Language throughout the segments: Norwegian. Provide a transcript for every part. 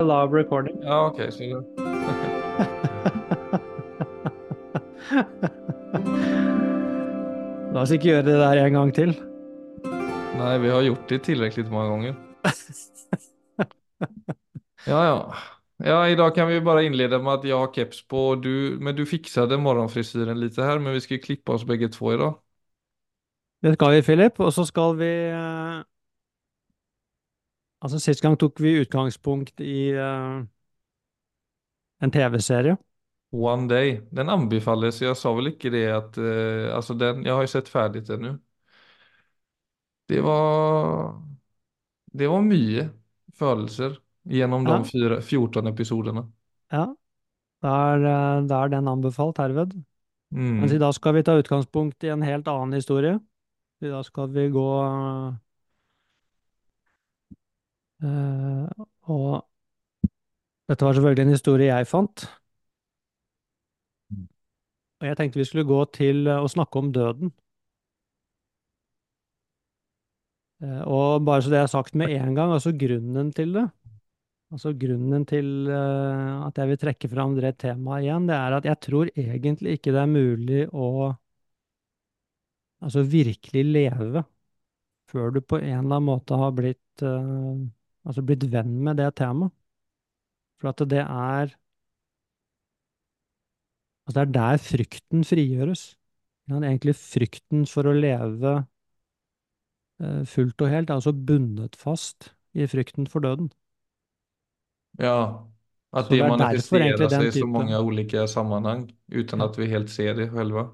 Love recording. Ja, ok, så det. La oss ikke gjøre det der en gang til. Nei, vi har gjort det tilrekkelig mange ganger. Ja, ja. Ja, i dag kan vi bare innlede med at jeg har keps på och du, men du fikset morgenfrisyren lite her. men vi skal klippe oss oss to två dag. Det skal vi, Philip. Og så skal vi eh, Altså, sist gang tok vi utgangspunkt i uh, en TV-serie. One Day, den anbefales, Jeg sa vel ikke det at uh, Altså, den, Jeg har jo sett ferdig den nå. Det var, det var mye følelser gjennom Ja. de fire, 14 episodene. Ja. Da er, eh, da er den anbefalt herved. Mm. Men da skal vi ta utgangspunkt i en helt annen historie. Da skal vi gå Og dette var selvfølgelig en historie jeg fant. Og jeg tenkte vi skulle gå til eh, å snakke om døden. Eh, Og bare så det er sagt med en gang, altså grunnen til det, altså grunnen til eh, at jeg vil trekke fram det temaet igjen, det er at jeg tror egentlig ikke det er mulig å altså virkelig leve før du på en eller annen måte har blitt, eh, altså blitt venn med det temaet. For at det er Altså det er der frykten frigjøres. Ja, egentlig frykten for å leve eh, fullt og helt, er altså bundet fast i frykten for døden. Ja, at Så det det er den sig i så mange ulike sammenheng uten at vi helt ser det själva.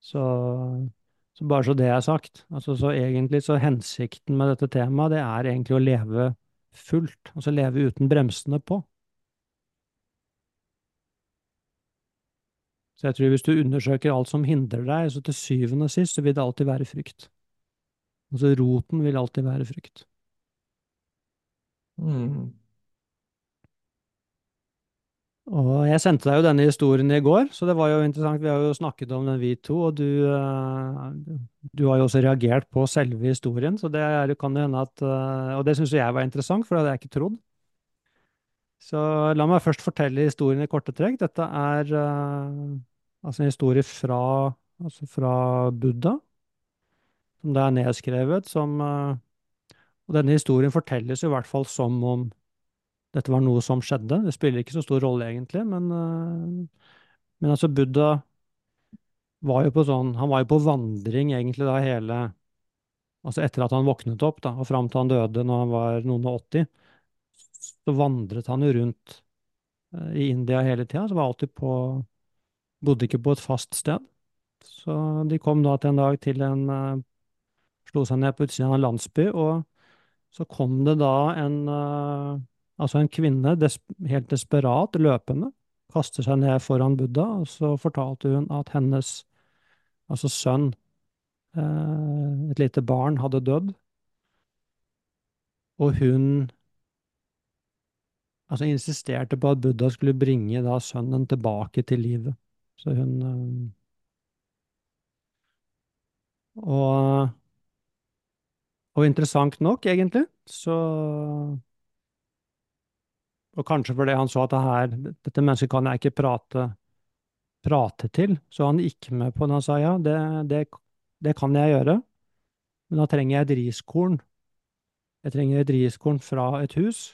Så, bare så det er sagt. Altså, så egentlig så hensikten med dette temaet, det er egentlig å leve fullt. Altså leve uten bremsene på. Så jeg tror hvis du undersøker alt som hindrer deg, så til syvende og sist så vil det alltid være frykt. Altså roten vil alltid være frykt. Mm. Og jeg sendte deg jo denne historien i går, så det var jo interessant. Vi har jo snakket om den, vi to, og du, eh, du har jo også reagert på selve historien, så det er, kan jo hende at eh, Og det syns jeg var interessant, for det hadde jeg ikke trodd. Så la meg først fortelle historien i korte trekk. Dette er eh, altså en historie fra, altså fra Buddha, som det er nedskrevet som Og denne historien fortelles jo i hvert fall som om dette var noe som skjedde. Det spiller ikke så stor rolle, egentlig, men, eh, men altså, Buddha var jo på sånn Han var jo på vandring, egentlig, da hele Altså etter at han våknet opp, da, og fram til han døde når han var noen og åtti, så vandret han jo rundt eh, i India hele tida. Så var alltid på Bodde ikke på et fast sted. Så de kom da til en dag til en eh, Slo seg ned på utsiden av en landsby, og så kom det da en Altså en kvinne, des helt desperat, løpende, kaster seg ned foran Buddha, og så fortalte hun at hennes altså sønn, eh, et lite barn, hadde dødd. Og hun altså insisterte på at Buddha skulle bringe da sønnen tilbake til livet. Så hun eh, Og, og interessant nok, egentlig, så Og kanskje fordi han så at det her, dette mennesket kan jeg ikke prate, prate til, så han gikk med på det. Han sa ja, det, det, det kan jeg gjøre, men da trenger jeg et riskorn. Jeg trenger et riskorn fra et hus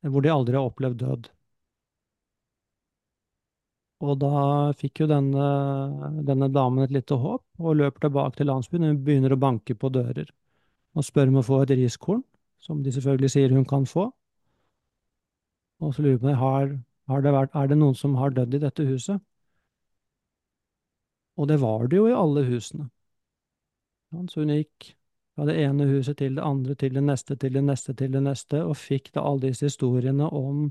hvor de aldri har opplevd død. Og da fikk jo denne, denne damen et lite håp, og løper tilbake til landsbyen. Hun begynner å banke på dører og spør om å få et riskorn, som de selvfølgelig sier hun kan få. Og så lurer jeg på har, har det vært, er det noen som har dødd i dette huset? Og det var det jo i alle husene. Så hun gikk fra det ene huset til det andre, til det neste, til det neste, til det neste, og fikk da alle disse historiene om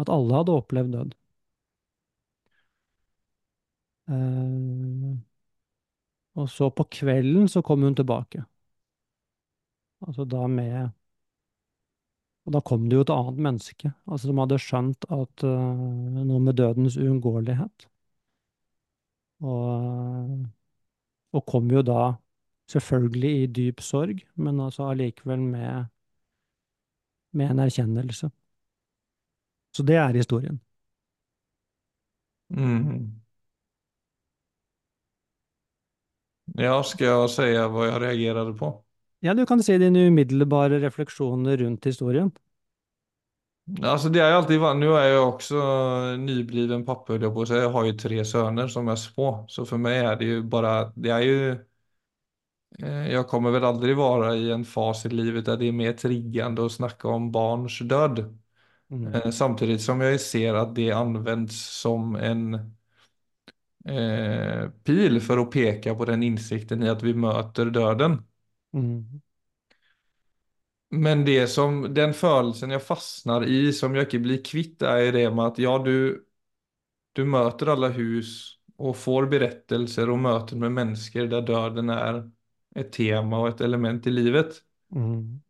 at alle hadde opplevd død. Eh, og så på kvelden så kom hun tilbake. Altså da med Og da kom det jo et annet menneske, altså som hadde skjønt at uh, noe med dødens uunngåelighet. Og, og kom jo da selvfølgelig i dyp sorg, men altså allikevel med med en erkjennelse. Så det er historien. Mm. Ja, skal jeg si hva jeg reagerte på? Ja, du kan si dine umiddelbare refleksjoner rundt historien. Alltså det er jo alltid nå er jeg jo også nybliven pappa jeg har jo tre sønner som er små. Så for meg er det jo bare det er jo Jeg kommer vel aldri være i en fas i livet der det er mer triggende å snakke om barns død. Mm. Samtidig som jeg ser at det anvendes som en eh, pil for å peke på den innsikten i at vi møter döden. Mm. Men det som, den følelsen jeg fastnar i, som jeg ikke blir kvitt, er det med at ja, du, du möter alle hus og får berettelser og møter med mennesker der døden er et tema og et element i livet. Mm.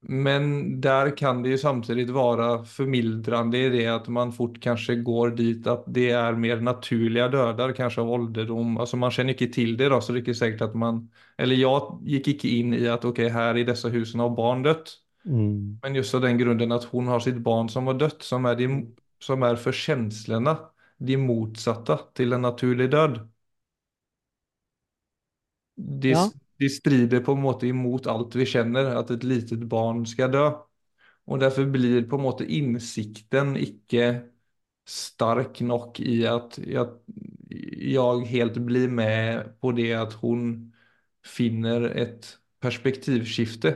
Men der kan det jo samtidig være formildrende i det at man fort kanskje går dit at det er mer naturlige døder, kanskje av ålderdom. Altså man kjenner ikke til det da, så det er ikke sikkert at man, eller jeg gikk ikke in i at ok, her i disse husene har barn dødd. Mm. Men just av den grunden at hun har sitt barn som har dødd, som er de, som er for känslorna de motsatte til en naturlig død. De, Ja. De strider på en måte imot alt vi kjenner, at et litet barn skal dø. Og derfor blir på en måte innsikten ikke stark nok i at jeg, jeg helt blir med på det at hun finner et perspektivskifte.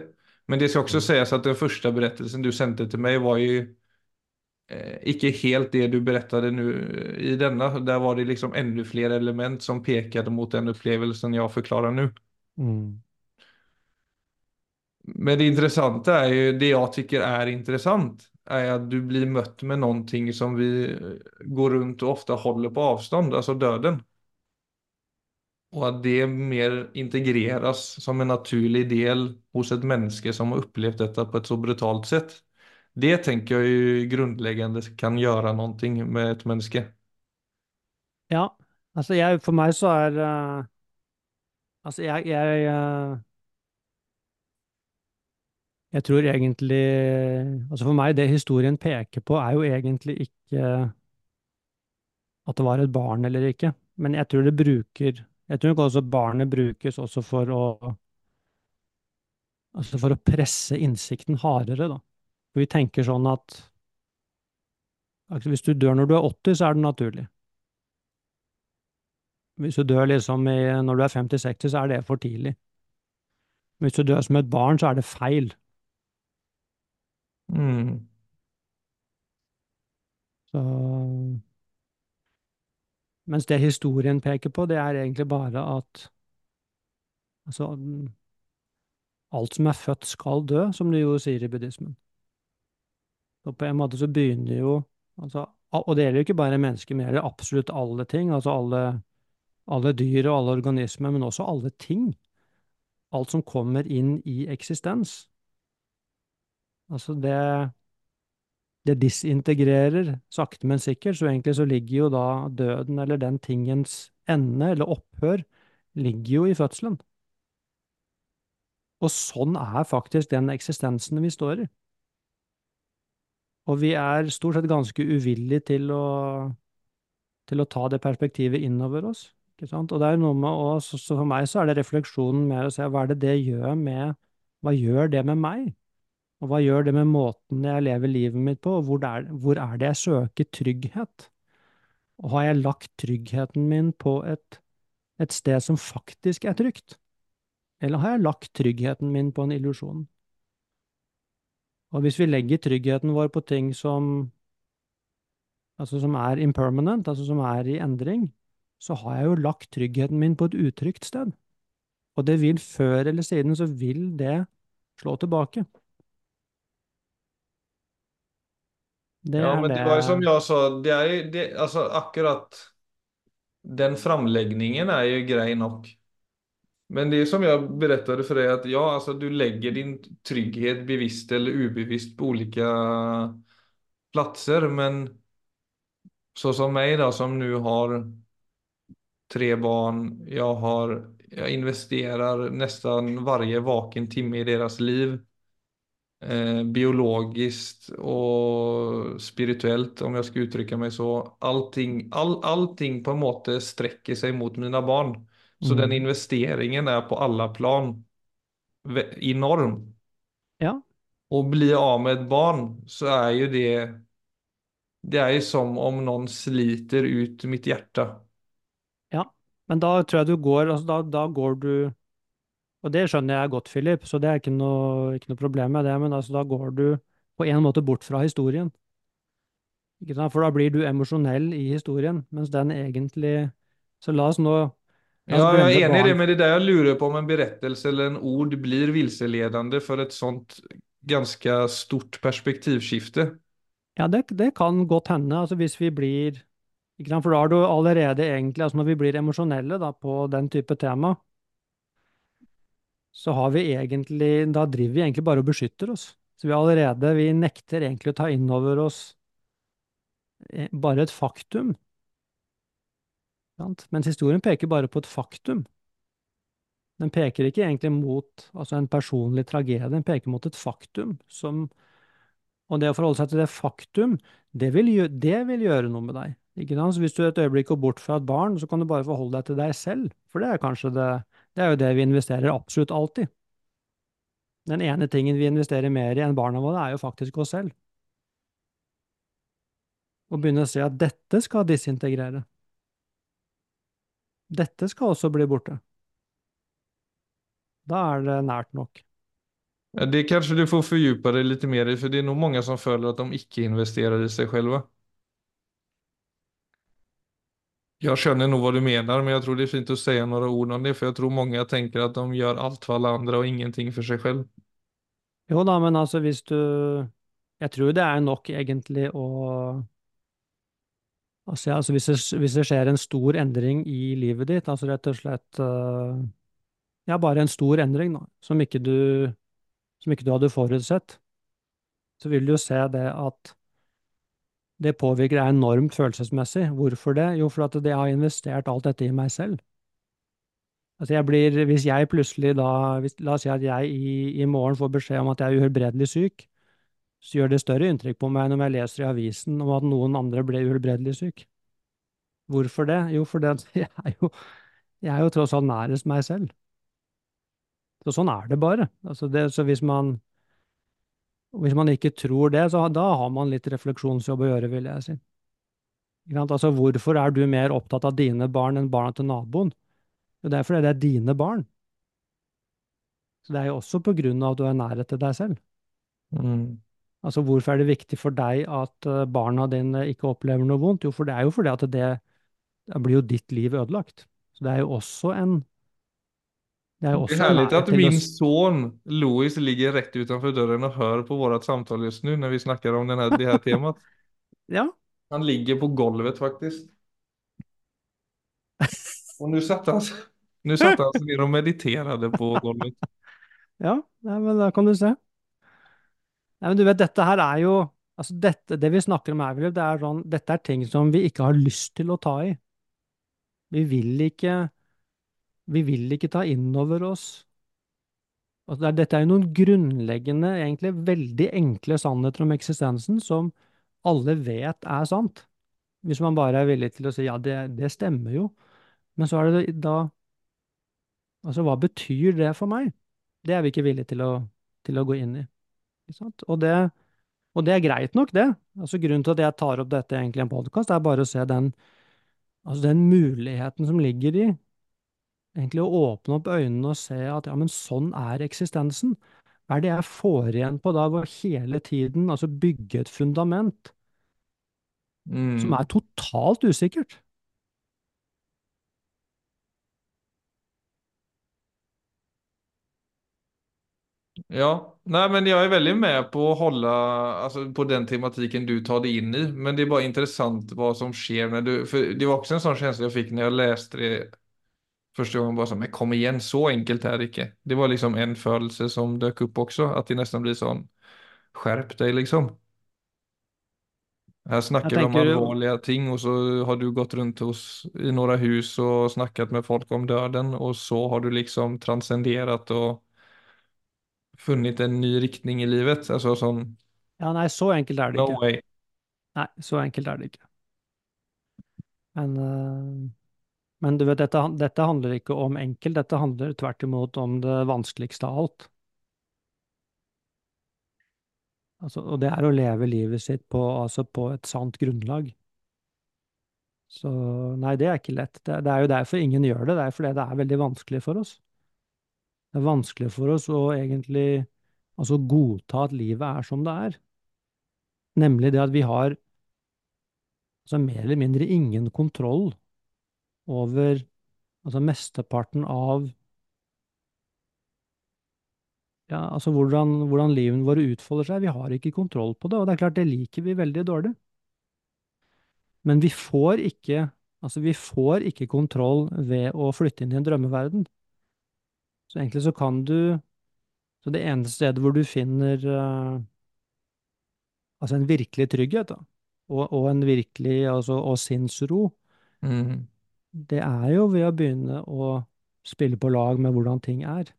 Men det skal også sies at den første berettelsen du sendte til meg, var jo eh, ikke helt det du berettet nu i denne. Der var det liksom enda flere element som pekade mot den opplevelsen jeg forklarer nå. Mm. Men det interessante er jo det jeg syns er interessant, er at du blir møtt med noe som vi eh, går rundt og ofte holder på avstand, altså døden. Og at det mer integreres som en naturlig del hos et menneske som har opplevd dette på et så brutalt sett. Det tenker jeg jo grunnleggende kan gjøre noe med et menneske. Ja, altså jeg, for meg så er eh, Altså jeg, jeg eh, Jeg tror egentlig Altså for meg, det historien peker på, er jo egentlig ikke at det var et barn eller ikke, men jeg tror det bruker Jeg tror nok også barnet brukes også for å Altså for å presse innsikten hardere, da. For vi tenker sånn at altså hvis du dør når du er 80, så er det naturlig. Hvis du dør liksom i, når du er 50-60, så er det for tidlig. Hvis du dør som et barn, så er det feil. Mm. Så Mens det historien peker på, det er egentlig bare at altså alt som er født, skal dø, som de jo sier i buddhismen. Og på en måte så begynner jo altså, Og det gjelder jo ikke bare mennesker, men det gjelder absolutt alle ting. Altså alle, alle dyr og alle organismer, men også alle ting. Alt som kommer inn i eksistens. Altså det det disintegrerer sakte, men sikkert, så egentlig så ligger jo da døden, eller den tingens ende, eller opphør, ligger jo i fødselen. Og sånn er faktisk den eksistensen vi står i. Og vi er stort sett ganske uvillige til å, til å ta det perspektivet innover oss? Og det er noe med å, så for meg så er det refleksjonen mer å se hva er det det gjør med, hva gjør det med meg? Og hva gjør det med måten jeg lever livet mitt på, og hvor er, hvor er det jeg søker trygghet? Og har jeg lagt tryggheten min på et, et sted som faktisk er trygt? Eller har jeg lagt tryggheten min på en illusjon? Og hvis vi legger tryggheten vår på ting som, altså som er impermanent, altså som er i endring, så har jeg jo lagt tryggheten min på et utrygt sted. Og det vil før eller siden så vil det slå tilbake. Det Ja, men det var jo som jeg sa, det er jo det, altså akkurat den framläggningen er jo grei nok. Men det er som jeg fortalte for deg, at ja, altså, du legger din trygghet bevisst eller ubevisst på ulike platser, men så som meg, da, som nå har tre barn, jag har, jag investerar nästan varje vaken timme i deras liv. eh, biologiskt og spirituellt om jeg skal uttrykke meg så. Allting, all, allting på en måte sträcker seg mot mine barn. Så den Mm. investeringen er på alla plan enorm. Ja, Och bli av med et barn, så er jo det Det er jo som om noen sliter ut mitt hjerte. Men da tror jeg du går, altså da, da går du Og det skjønner jeg godt, Philip, så det er ikke noe, ikke noe problem med det, men altså da går du på en måte bort fra historien. For da blir du emosjonell i historien, mens den egentlig Så la oss nå La oss Ja, jeg er enig i det, men det er der jeg lurer på om en berettelse eller en ord blir vilseledende for et sånt ganske stort perspektivskifte. Ja, det, det kan godt hende, altså hvis vi blir? For da har du allerede egentlig, altså når vi blir emosjonelle da, på den type tema, så har vi egentlig Da driver vi egentlig bare og beskytter oss. Så vi allerede Vi nekter egentlig å ta inn over oss eh, bare et faktum. Mens historien peker bare på et faktum. Den peker ikke egentlig mot altså en personlig tragedie, den peker mot et faktum som Og det å forholde seg til det faktum, det vil, det vil gjøre noe med deg. Ikke sant? Så hvis du et øyeblikk går bort fra et barn, så kan du bare forholde deg til deg selv. For det er kanskje det Det er jo det vi investerer absolutt alltid. Den ene tingen vi investerer mer i enn barna våre, er jo faktisk oss selv. Å begynne å se at dette skal disintegrere. Dette skal også bli borte. Da er det nært nok. Det kanskje du får fordype deg litt mer i, for det er nog mange som føler at de ikke investerer i seg selv. Jeg skjønner nog hva du mener, men jeg tror det er fint å si noen ord om det, for jeg tror mange tenker at de gjør alt for alle andre og ingenting for seg selv. Jo da, men altså hvis du Jeg tror det er nok egentlig å Altså, altså hvis, det, hvis det skjer en stor endring i livet ditt, altså rett og slett eh, Ja, bare en stor endring, da, som ikke du, som ikke du hadde forutsett, så vil du jo se det at det påvirker deg enormt følelsesmessig. Hvorfor det? Jo, for at jeg har investert alt dette i meg selv. Altså jeg blir, hvis jeg plutselig da, hvis, la oss si at jeg i, i morgen får beskjed om at jeg er uhelbredelig syk, så gjør det større inntrykk på meg når jeg leser i avisen om at noen andre ble uhelbredelig syk. Hvorfor det? Jo, fordi jeg er jo, jeg er jo tross alt nærest meg selv. Så sånn er det bare. Altså det, så hvis man, hvis man ikke tror det, så da har man litt refleksjonsjobb å gjøre, vil jeg si. Altså, hvorfor er du mer opptatt av dine barn enn barna til naboen? Jo, det er fordi det er dine barn. Så det er jo også på grunn av at du har nærhet til deg selv. Mm. Altså, hvorfor er det viktig for deg at eh, barna dine ikke opplever noe vondt? Jo, for det er jo fordi at det det blir jo ditt liv ødelagt. Så det er jo også en Det er Det er også en herlig at min oss. son Louis ligger rett utenfor døren og hører på vårt samtale just nu når vi snakker om denne, det her temaet. Ja, Han ligger på golvet faktisk. Og nå satt han, nu satt han ned og mediterade på golvet. ja, men da kan du se. Nei, men du vet, dette her er jo Altså, dette, det vi snakker om her, det er sånn Dette er ting som vi ikke har lyst til å ta i. Vi vil ikke Vi vil ikke ta inn over oss Altså, dette er jo noen grunnleggende, egentlig veldig enkle sannheter om eksistensen som alle vet er sant. Hvis man bare er villig til å si ja, det, det stemmer jo. Men så er det da Altså, hva betyr det for meg? Det er vi ikke villige til å, til å gå inn i. Og det, og det er greit nok, det. Altså, grunnen til at jeg tar opp dette egentlig i en podkast, er bare å se den, altså den muligheten som ligger i egentlig å åpne opp øynene og se at ja, men sånn er eksistensen. Hva er det jeg får igjen på da å hele tiden altså bygge et fundament som Mm. er totalt usikkert? Ja, nej men jag är väldigt med på att hålla, alltså på den tematiken du tar dig in i. Men det är bara intressant vad som sker när du, för det var också en sån känsla jag fick när jag läste det första gangen bare sånn men kom igjen, så enkelt er det ikke. Det var liksom en følelse som dukket opp også, at det nesten blir sånn Skjerp deg, liksom. Her snakker vi om alvorlige ting og så har du gått rundt hos, i noen hus og snakket med folk om døden, og så har du liksom transcendert og funnet en ny riktning i livet. Altså sånn Ja, nei, så enkelt er det no ikke. way. Nei, så enkelt er det ikke. Men, eh, men du vet, dette, dette handler ikke om enkelt, dette handler tvert imot om det vanskeligste av alt. Altså, og det er å leve livet sitt på, altså på et sant grunnlag. Så nei, det er ikke lett. Det, det er jo derfor ingen gjør det. Det er fordi det er veldig vanskelig for oss. Det er vanskelig for oss å egentlig altså godta at livet er som det er. Nemlig det at vi har altså mer eller mindre ingen kontroll over altså mesteparten av ja, altså hvordan, hvordan livene våre utfolder seg. Vi har ikke kontroll på det, og det er klart det liker vi veldig dårlig. Men vi får ikke, altså vi får ikke kontroll ved å flytte inn i en drømmeverden. Så egentlig så kan du Så det eneste stedet hvor du finner uh, altså en virkelig trygghet, da, og, og en virkelig altså, og sinnsro, Mm. Det er jo ved å begynne å spille på lag med hvordan ting er.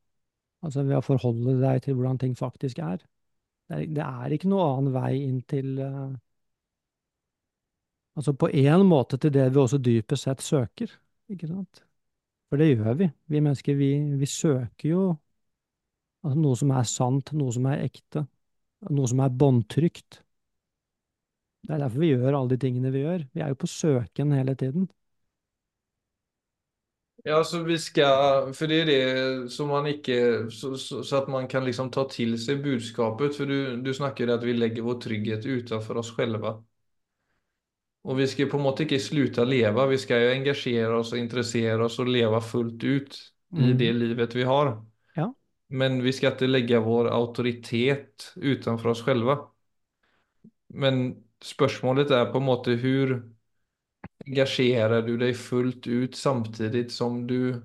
Altså ved å forholde deg til hvordan ting faktisk er. Det er, det er ikke noen annen vei inn til uh, Altså på én måte til det vi også dypest sett søker, ikke sant? For det gjør vi. Vi mennesker, vi, vi søker jo altså noe som er sant, noe som er ekte, noe som er båndtrygt. Det er derfor vi gjør alle de tingene vi gjør. Vi er jo på søken hele tiden. Ja, så vi skal For det er det som man ikke, så, så, så at man kan liksom ta til seg budskapet. For du, du snakker om at vi legger vår trygghet utenfor oss selv. Og vi skal på en måte ikke slutte å leve, vi skal jo engasjere oss og interessere oss og leve fullt ut i Mm. det livet vi har. Ja. Men vi skal ikke legge vår autoritet utenfor oss selv. Men spørsmålet er på en måte hvor engasjerer du deg fullt ut samtidig som du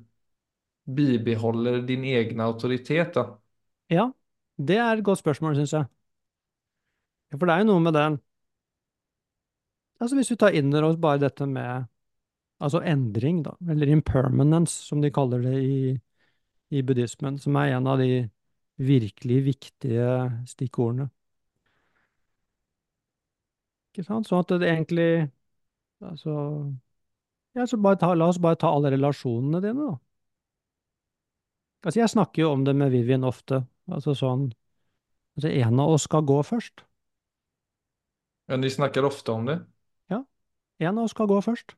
bibeholder din egen autoritet? da? Ja, det er et godt spørsmål, syns jeg. For det er jo noe med den Altså hvis vi tar inn over oss bare dette med altså endring, da, eller impermanence, som de kaller det i, i buddhismen, som er en av de virkelig viktige stikkordene. Ikke sant? Sånn at det egentlig Altså ja, så bare ta, La oss bare ta alle relasjonene dine, da. Altså, jeg snakker jo om det med Vivian ofte. Altså sånn Altså, en av oss skal gå først. Ja, Ni snakker ofte om det Ja. En av oss skal gå først.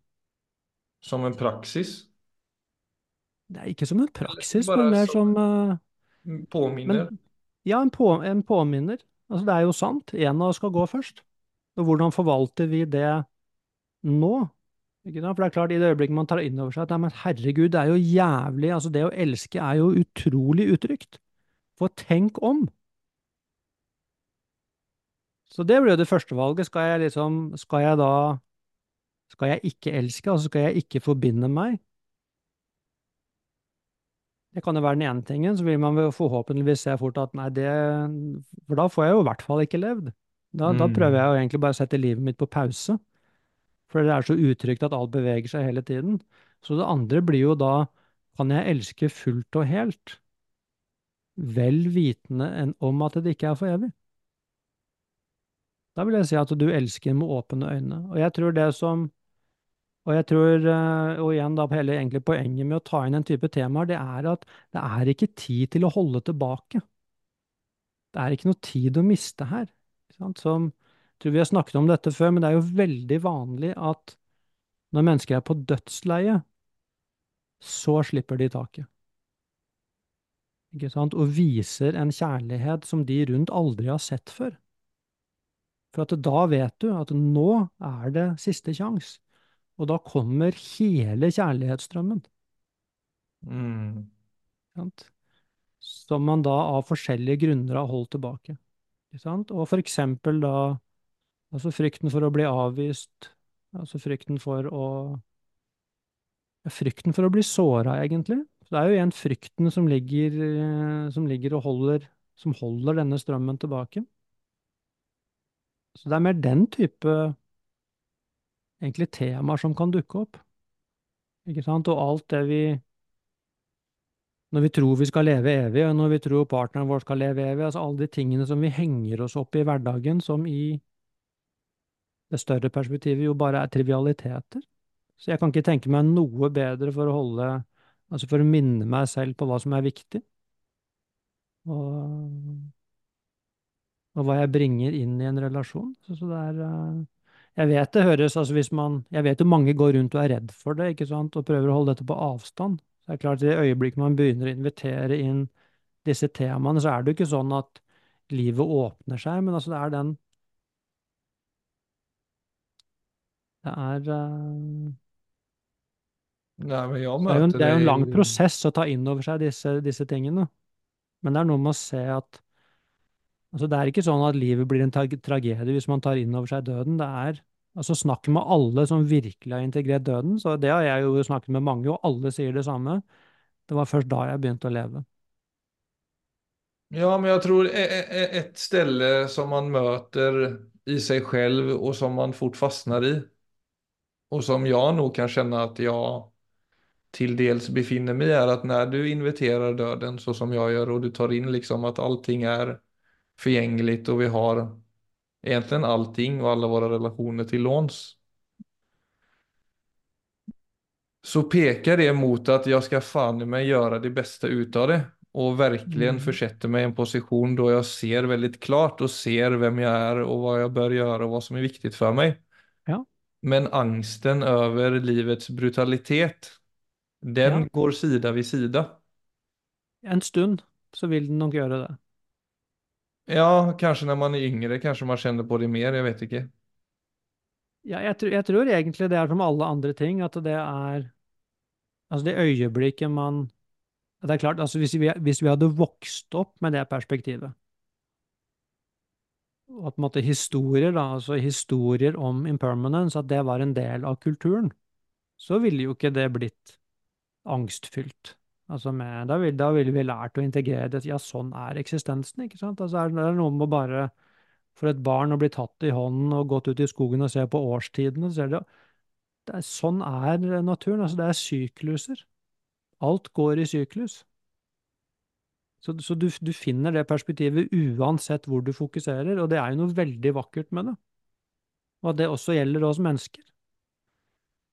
som en praksis. Det er ikke som en praksis, bare men mer som- som uh, Påminner. Men ja, en, på, en påminner. Altså, det er jo sant. En av oss skal gå først. Og hvordan forvalter vi det nå? Ikke sant? For det er klart, i det øyeblikket man tar inn over seg at nei, men herregud, det er jo jævlig Altså, det å elske er jo utrolig utrygt. For tenk om! Så det blir jo det første valget. Skal jeg liksom Skal jeg da Skal jeg ikke elske? Altså, skal jeg ikke forbinde meg? Det kan jo være den ene tingen, så vil man forhåpentligvis se fort at nei, det For da får jeg jo i hvert fall ikke levd. Da, da Mm. prøver jeg jo egentlig bare å sette livet mitt på pause. For det er så utrygt at alt beveger seg hele tiden. Så det andre blir jo da kan jeg elske fullt og helt, vel vitende en- om at det ikke er for evig? Da vil jeg si at du elsker med åpne øyne. Og jeg tror det som og jeg tror, eh, og igjen da hele egentlig poenget med å ta inn en type temaer, det er at det er ikke tid til å holde tilbake. Det er ikke noe tid å miste her. Som, tror vi har snakket om dette før, men det er jo veldig vanlig at når mennesker er på dødsleie, så slipper de taket. Ikke sant? Og viser en kjærlighet som de rundt aldri har sett før. For at da vet du at nå er det siste sjanse. Og da kommer hele kjærlighetsstrømmen, Mm. som man da av forskjellige grunner har holdt tilbake. Og for eksempel da altså frykten for å bli avvist, altså frykten for å ja, Frykten for å bli såra, egentlig. Det er jo igjen frykten som ligger, eh, som ligger og holder, som holder denne strømmen tilbake. Så det er mer den type egentlig temaer som kan dukke opp. Ikke sant? Og alt det vi, når vi tror vi skal leve evig, og når vi tror partneren vår skal leve evig, altså alle de tingene som vi henger oss opp i hverdagen, som i det større perspektivet jo bare er trivialiteter. Så jeg kan ikke tenke meg noe bedre for å holde, altså for å minne meg selv på hva som er viktig, og, og hva jeg bringer inn i en relasjon. Så, så det er eh, Jeg vet det høres, altså hvis man Jeg vet jo mange går rundt og er redd for det, ikke sant, og prøver å holde dette på avstand. Så det er klart, i det øyeblikket man begynner å invitere inn disse temaene, så er det jo ikke sånn at livet åpner seg, men altså det er den Det er Nej, men møter det er jo en, det er jo en lang prosess å ta inn over seg disse, disse tingene. Men det er noe med å se at altså det er ikke sånn at livet blir en tragedie hvis man tar inn over seg døden. Det er altså Snakk med alle som virkelig har integrert døden. Så det har jeg jo snakket med mange, og alle sier det samme. Det var først da jeg begynte å leve. Ja, men jeg tror et e- e- ett ställe som man møter i seg selv, og som man fort fastner i och som jag nog kan känna att jag till dels befinner mig i är att när du inviterar döden så som jag gör och du tar in liksom att allting är förgängligt och vi har egentligen allting och alla våra relationer till låns. Så pekar det mot att jag ska fan i mig göra det bästa utav det och verkligen Mm. försätter mig i en position då jag ser väldigt klart och ser vem jag är och vad jag bör göra och vad som är viktigt för mig. Men angsten över livets brutalitet, den Ja. går sida vid sida. En stund så vil den nok gjøre det. Ja, kanske när man är yngre kanske man känner på det mer, jag vet inte. Ja, jeg, tror- jeg tror egentlig det er som alle andre ting, at det er Altså, det øyeblikket man Det er klart, altså hvis vi, hvis vi hadde vokst opp med det perspektivet, at på en måte historier, da, altså historier om impermanence, at det var en del av kulturen, så ville jo ikke det blitt angstfylt. Altså med, da ville da ville vi lært å integrere det. Ja, sånn er eksistensen, ikke sant? Altså er det er noe med å bare For et barn å bli tatt i hånden og gått ut i skogen og se på årstidene, så er det, det er, Sånn er naturen. Altså, det er sykluser. Alt går i syklus. Så, så du, du finner det perspektivet uansett hvor du fokuserer, og det er jo noe veldig vakkert med det. Og at det også gjelder oss mennesker.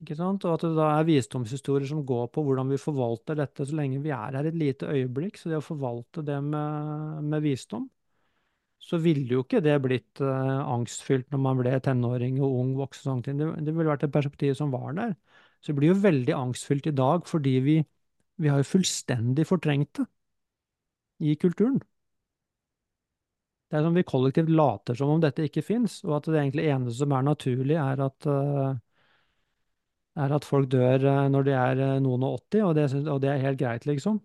Ikke sant? Og at det da er visdomshistorier som går på hvordan vi forvalter dette så lenge vi er her et lite øyeblikk. Så det å forvalte det med, med visdom, så ville jo ikke det blitt uh, angstfylt når man ble tenåring og ung voksen. ting. Det, det ville vært et perspektiv som var der. Så det blir jo veldig angstfylt i dag fordi vi, vi har jo fullstendig fortrengt det i kulturen. Det er som vi kollektivt later som om dette ikke fins, og at det egentlig eneste som er naturlig, er at, eh, er at folk dør eh, når de er eh, noen og 80, og det, og det er helt greit, liksom.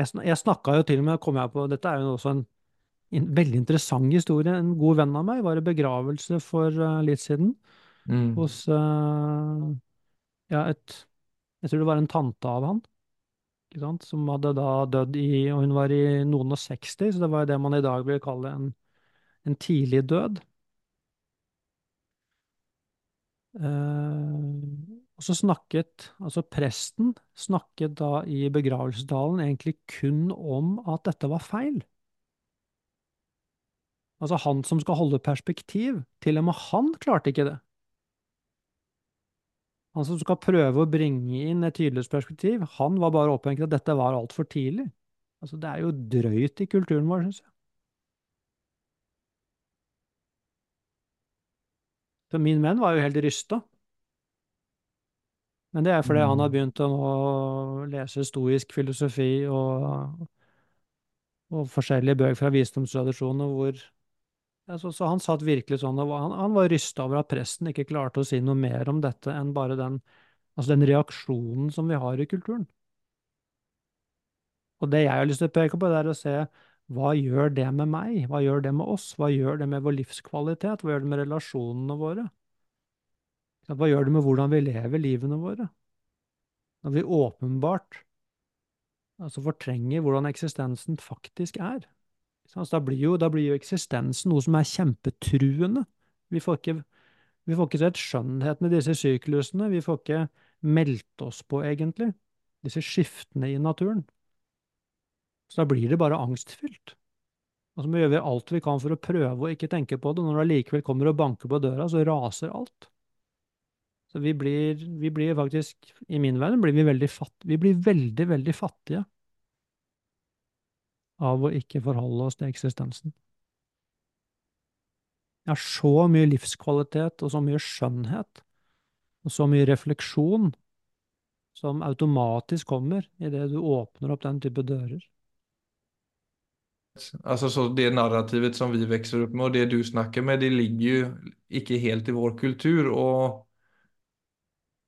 Jeg, jeg snakka jo til og med, kom jeg på, dette er jo også en, en veldig interessant historie. En god venn av meg var i begravelse for litt siden Mm. hos ja, et Jeg tror det var en tante av han, som hadde da dødd i Og hun var i noen og 60, så det var det man i dag vil kalle en, en tidlig død. Eh, og så snakket altså presten snakket da i begravelsesdalen egentlig kun om at dette var feil. Altså han som skal holde perspektiv, til og med han klarte ikke det. Han som skal prøve å bringe inn et tydelighetsperspektiv, han var bare opphengt i at dette var altfor tidlig. Altså det er jo drøyt i kulturen vår, syns jeg. Så min venn var jo helt rysta. Men det er fordi han har begynt å lese stoisk filosofi og, og forskjellige bøker fra visdomstradisjoner hvor så, så han satt virkelig sånn og han, han var rysta over at presten ikke klarte å si noe mer om dette enn bare den, altså den reaksjonen som vi har i kulturen. Og det jeg har lyst til å peke på, det er å se hva gjør det med meg? Hva gjør det med oss? Hva gjør det med vår livskvalitet? Hva gjør det med relasjonene våre? Hva gjør det med hvordan vi lever livene våre? Når vi åpenbart altså fortrenger hvordan eksistensen faktisk er. Altså, da, blir jo, da blir jo eksistensen noe som er kjempetruende. Vi får ikke, vi får ikke sett skjønnheten i disse syklusene. Vi får ikke meldt oss på, egentlig, disse skiftene i naturen. Så da blir det bare angstfylt. Og så må vi gjøre alt vi kan for å prøve å ikke tenke på det. Når det allikevel kommer og banker på døra, så raser alt. Så vi blir, vi blir faktisk, i min verden, blir vi veldig fattige. Vi blir veldig, veldig fattige av å ikke forholde oss til eksistensen. Jeg har så mye livskvalitet og så mye skjønnhet og så mye refleksjon som automatisk kommer idet du åpner opp den type dører. Altså, så det narrativet som vi vokser opp med og det du snakker med, det ligger jo ikke helt i vår kultur. og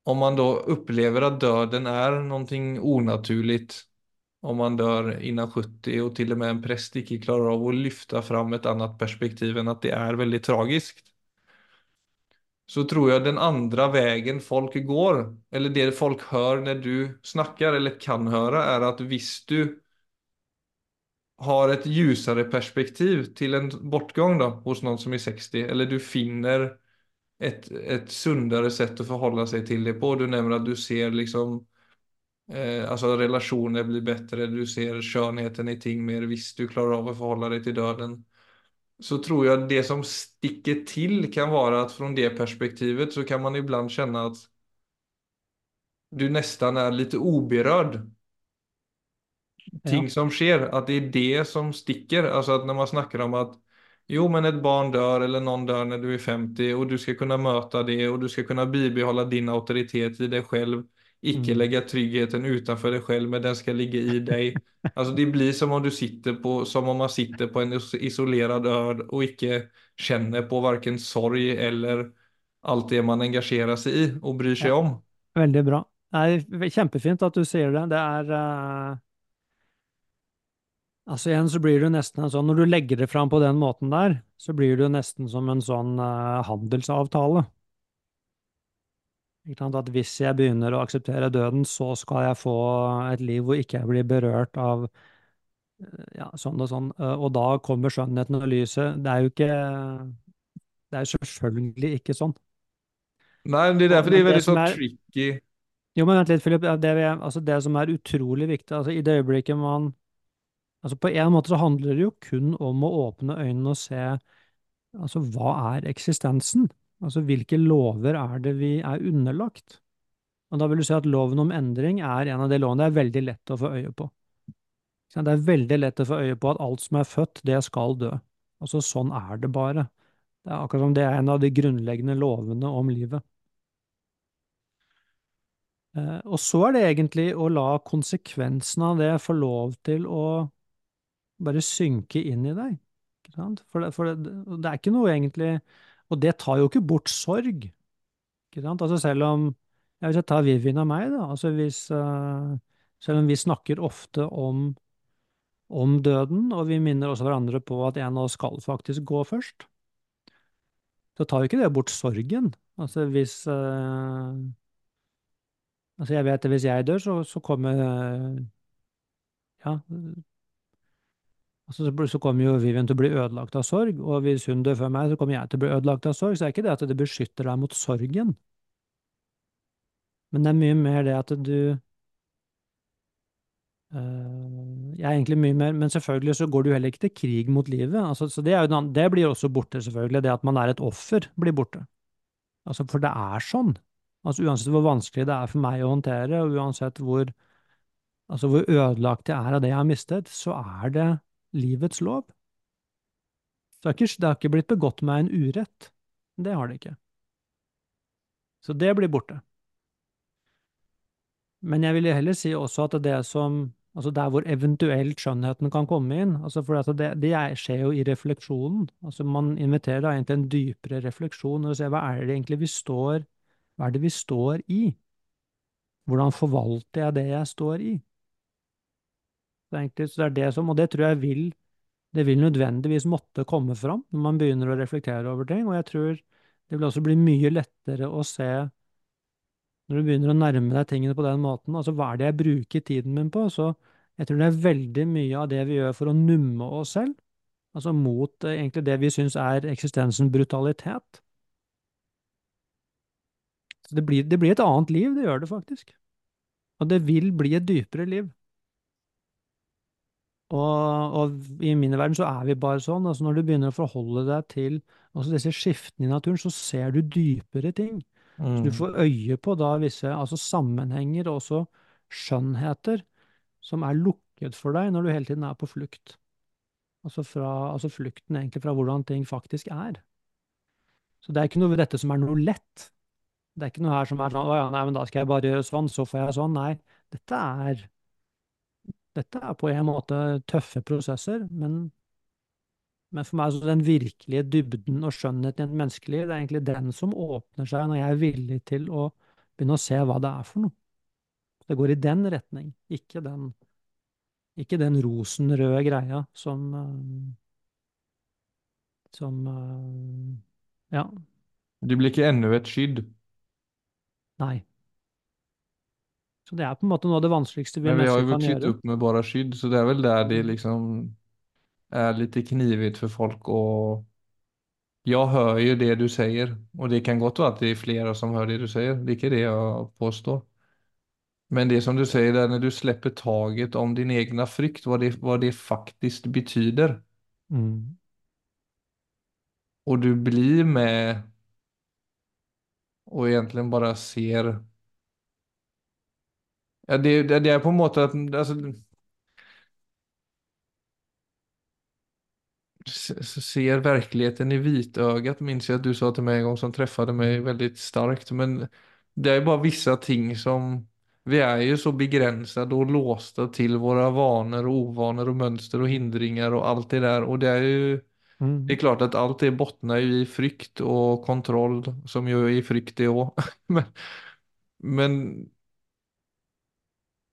om man da opplever at døden er noe onaturligt, om man dör innan 70 och till och med en präst inte klarar av att lyfta fram ett annat perspektiv än att det är väldigt tragiskt. Så tror jag den andra vägen folk går, eller det folk hör när du snackar eller kan höra är att visst du har ett ljusare perspektiv till en bortgång då, hos någon som är 60, eller du finner ett, ett sundare sätt att förhålla sig till det på. Du nämner att du ser liksom, eh, altså relationer blir bättre, du ser skjønnheten i ting mer, visst du klarer av å forholde deg til døden. Så tror jeg det som sticker til, kan være at fra det perspektivet så kan man ibland kjenne at du nesten er litt uberørt. ting Ja. som sker, at det er det som sticker. Altså at når man snakker om at jo, men et barn dør, eller noen dør når du er 50 og du skal kunne møte det og du skal kunne bibehålla din autoritet i deg själv. Icke Mm. lägga tryggheten utanför dig själv, men den ska ligga i dig. Alltså det blir som om du sitter på, som om man sitter på en is- isolerad ö och ikke kjenner på verken sorg eller alt det man engasjerer seg i og bryr Ja. om. Veldig bra. Det er kjempefint at du sier det. Det er uh... Altså igjen så blir du nesten en sånn Når du legger det fram på den måten der, så blir det nesten som en sånn uh, handelsavtale. At hvis jeg begynner å akseptere døden, så skal jeg få et liv hvor ikke jeg blir berørt av ja, sånn og sånn. Eh, Og da kommer skjønnheten og lyset. Det er jo ikke Det er selvfølgelig ikke sånn. Nei, det er därför det er men det väldigt som så tricky. Jo, men vent litt, Philip. Det, vi, altså det som er utrolig viktig, altså i det øyeblikket man Altså på en måte så handler det jo kun om å åpne øynene og se altså hva er eksistensen? Altså hvilke lover er det vi er underlagt? Og da vil du si at loven om endring er en av de lovene det er veldig lett å få øye på. Det er veldig lett å få øye på at alt som er født, det skal dø. Altså sånn er det bare. Det er akkurat som det er en av de grunnleggende lovene om livet. Eh, Og så er det egentlig å la konsekvensen av det få lov til å bare synke inn i deg. For, det, for det, det er ikke noe egentlig Og det tar jo ikke bort sorg. Ikke sant? Altså selv om ja, Hvis jeg tar Vivian og meg, da. Altså hvis, uh, selv om vi snakker ofte om, om døden, og vi minner også hverandre på at en av oss skal faktisk gå først, så tar jo ikke det bort sorgen. Altså hvis uh, Altså jeg vet at hvis jeg dør, så, så kommer uh, Ja, Altså, så kommer jo Vivian til å bli ødelagt av sorg, og hvis hun dør før meg, så kommer jeg til å bli ødelagt av sorg. Så det er ikke det at det beskytter deg mot sorgen, men det er mye mer det at du eh, Jeg er egentlig mye mer Men selvfølgelig så går du heller ikke til krig mot livet. Altså, så det, annen- det blir også borte, selvfølgelig. Det at man er et offer, blir borte. Altså, for det er sånn. Altså, uansett hvor vanskelig det er for meg å håndtere, og uansett hvor, altså, hvor ødelagt jeg er av det jeg har mistet, så er det livets lov. Det har ikke, blitt begått meg en urett. Det har det ikke. Så det blir borte. Men jeg vil heller si også at det som Altså der hvor eventuelt skjønnheten kan komme inn, altså for det, det er- skjer jo i refleksjonen. Altså man inviterer da egentlig en dypere refleksjon og ser hva er det egentlig vi står Hva er det vi står i? Hvordan forvalter jeg det jeg står i? Egentlig, så det er det som, og det tror jeg vil det vil nødvendigvis måtte komme fram når man begynner å reflektere over ting, og jeg tror det vil også bli mye lettere å se når du begynner å nærme deg tingene på den måten, altså hva er det jeg bruker tiden min på? Så jeg tror det er veldig mye av det vi gjør for å numme oss selv, altså mot eh, egentlig det vi syns er eksistensen brutalitet. Så det blir, det blir et annet liv, det gjør det faktisk. Og det vil bli et dypere liv. Og, og i min verden så er vi bare sånn. altså Når du begynner å forholde deg til altså disse skiftene i naturen, så ser du dypere ting. Så du Mm. får øye på da visse altså sammenhenger og også skjønnheter som er lukket for deg når du hele tiden er på flukt. Altså, fra, altså flukten egentlig fra hvordan ting faktisk er. Så det er ikke noe ved dette som er noe lett. Det er ikke noe her som er sånn å ja, nei, men da skal jeg bare gjøre sånn, så får jeg sånn. Nei, dette er, dette er på en måte tøffe prosesser, men, men for meg er den virkelige dybden og skjønnheten i et menneskeliv, det er egentlig den som åpner seg når jeg er villig til å begynne å se hva det er for noe. Det går i den retning, ikke den, ikke den rosenrøde greia som, som Ja, Du blir ikke enda et skydd. nei. Så det er på en måte noe av det vanskeligste vi Men vi har jo gjøre. upp med bare skydd, så det er vel der det liksom er litt knivete for folk å Jeg hører jo det du sier, og det kan godt være at det er flere som hører det du sier, Det er ikke det jeg påstår. Men det som du sier, det er når du slipper taget om din egen frykt, hva det, hva det faktisk betyder Mm. Og du blir med og egentlig bare ser Ja, det, det, det er på en måte at altså, ser verkligheten i vitögat minns jag att du sa till mig en gång som träffade mig väldigt starkt. Men det är bara vissa ting som vi är ju så begränsade och låsta till våra vanor och ovanor och mönster och hindringar och allt det där. Och det är ju det är Mm. klart att allt det bottnar ju i frykt och kontroll som ju är i frykt det också. Men, men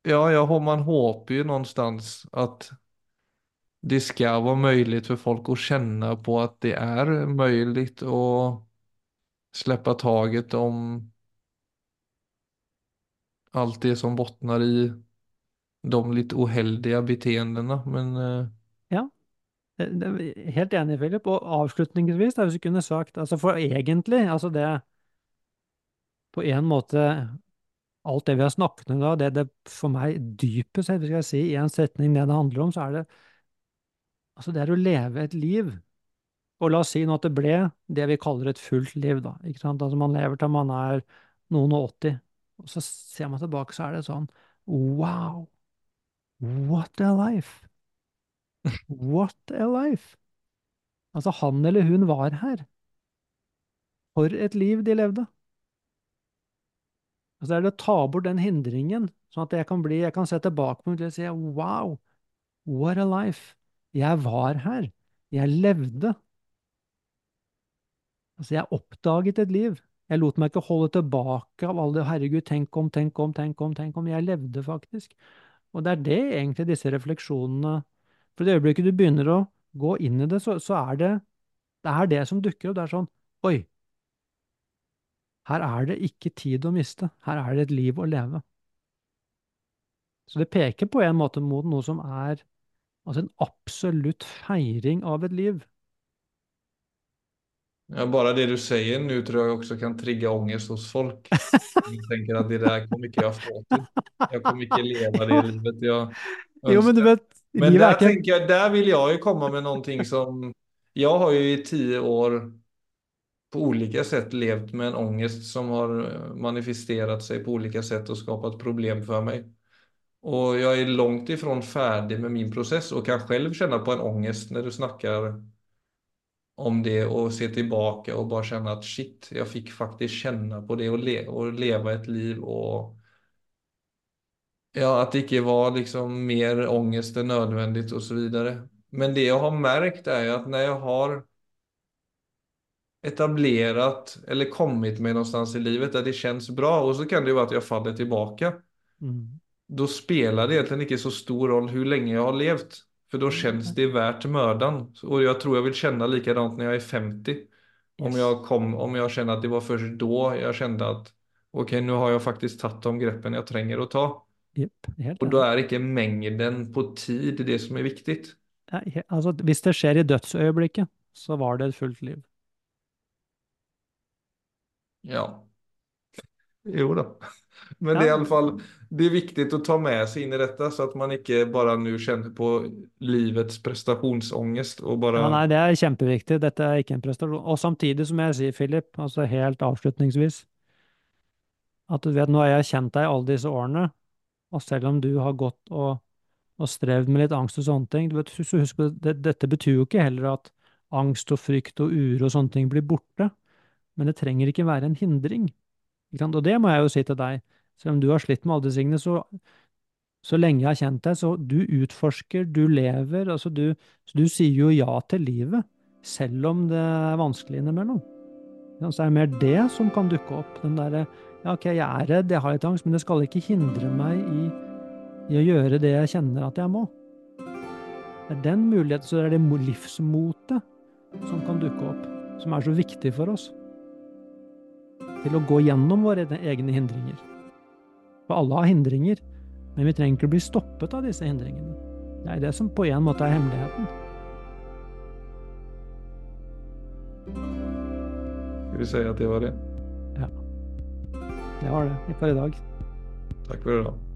ja, jag man håper ju någonstans att det ska vara möjligt för folk att känna på att det är möjligt att släppa taget om allt det som bottnar i de litt uheldige beteendene, Men eh, Ja, helt enig, Philip. Og avslutningsvis, da, hvis vi kunne sagt altså For egentlig, altså det På en måte Alt det vi har snakket om da, det det for meg dypest sett, skal jeg si, i en setning det det handler om, så er det altså det er å leve et liv. Og la oss si nå at det ble det vi kaller et fullt liv, da. Ikke sant? Altså man lever til man er noen og åtti, og så ser man tilbake, så er det sånn Wow! What a life! What a life! Altså, han eller hun var her. For et liv de levde. Altså, det er det å ta bort den hindringen, sånn at jeg kan bli, jeg kan se tilbake på det og si wow, what a life. Jeg var her. Jeg levde. Altså, jeg oppdaget et liv. Jeg lot meg ikke holde tilbake av alle det, herregud, tenk om, tenk om, tenk om, tenk om. Jeg levde faktisk. Og det er det egentlig disse refleksjonene For det øyeblikket du begynner å gå inn i det, så, så er det det er det som dukker opp. Det er sånn Oi, her er det ikke tid å miste. Her er det et liv å leve. Så det peker på en måte mot noe som er altså en absolutt feiring av et liv. ja, bare det du sier nå, tror jeg også kan trigge ångest hos folk. Jeg tenker at det der kommer ikke jeg få til. Jeg kommer ikke leve det livet jag Jo, men du vet, Men livet er ikke jeg, der vil jeg jo komme med noe som Jeg har jo i ti år på olika sätt levt med en ångest som har eh, manifesterat sig på olika sätt och skapat problem för mig. Och jag är långt ifrån färdig med min process och kan själv känna på en ångest när du snackar om det och se tillbaka och bara känna att shit, jag fick faktiskt känna på det och, le och leva liv och ja, att det inte var liksom mer ångest än nödvändigt och så vidare. Men det jag har märkt är ju att när jag har etablerat eller kommit med någonstans i livet där det känns bra och så kan det jo vara att jag faller tillbaka. mm. Då spelar det egentligen inte så stor roll hur länge jag har levt. För då känns det värt mödan. Och jag tror jag vill känna likadant när jag är 50. Om jeg jag, kom, om jag känner att det var först då jag kände att okej, nu har jag faktiskt tagit de greppen jag tränger att ta. Yep, helt Och då enig. är inte på tid det som er viktig. Ja, altså, hvis det skjer i dødsøyeblikket, så var det et fullt liv. Ja. Jo da. Men det er i alle fall det er viktig å ta med seg inn i dette, så at man ikke bare nå kjenner på livets prestasjonsangst og bare Ja, nei, det er kjempeviktig. Dette er ikke en prestasjon. Og samtidig, som jeg sier, Philip, altså helt avslutningsvis, at du vet, nå har jeg kjent deg alle disse årene, og selv om du har gått og, og strevd med litt angst og sånne ting, du vet, så husk det, dette betyr jo ikke heller at angst og frykt og uro og sånne ting blir borte, men det trenger ikke være en hindring. Og det må jeg jo si til deg, selv om du har slitt med tingene, så så lenge jeg har kjent deg, så du utforsker, du lever, altså du, du sier jo ja til livet, selv om det er vanskelig innimellom. Så er det mer det som kan dukke opp, den derre, ja ok, jeg er redd, jeg har litt angst, men det skal ikke hindre meg i, i å gjøre det jeg kjenner at jeg må. Det er den muligheten, så det er det mo- livsmotet som kan dukke opp, som er så viktig for oss. Til å gå gjennom våre egne hindringer. For alle har hindringer, men vi trenger ikke bli stoppet av disse hindringene. Det er det som på en måte er hemmeligheten. Skal vi si at det var det? Ja. Det var det for i dag. Takk for i dag.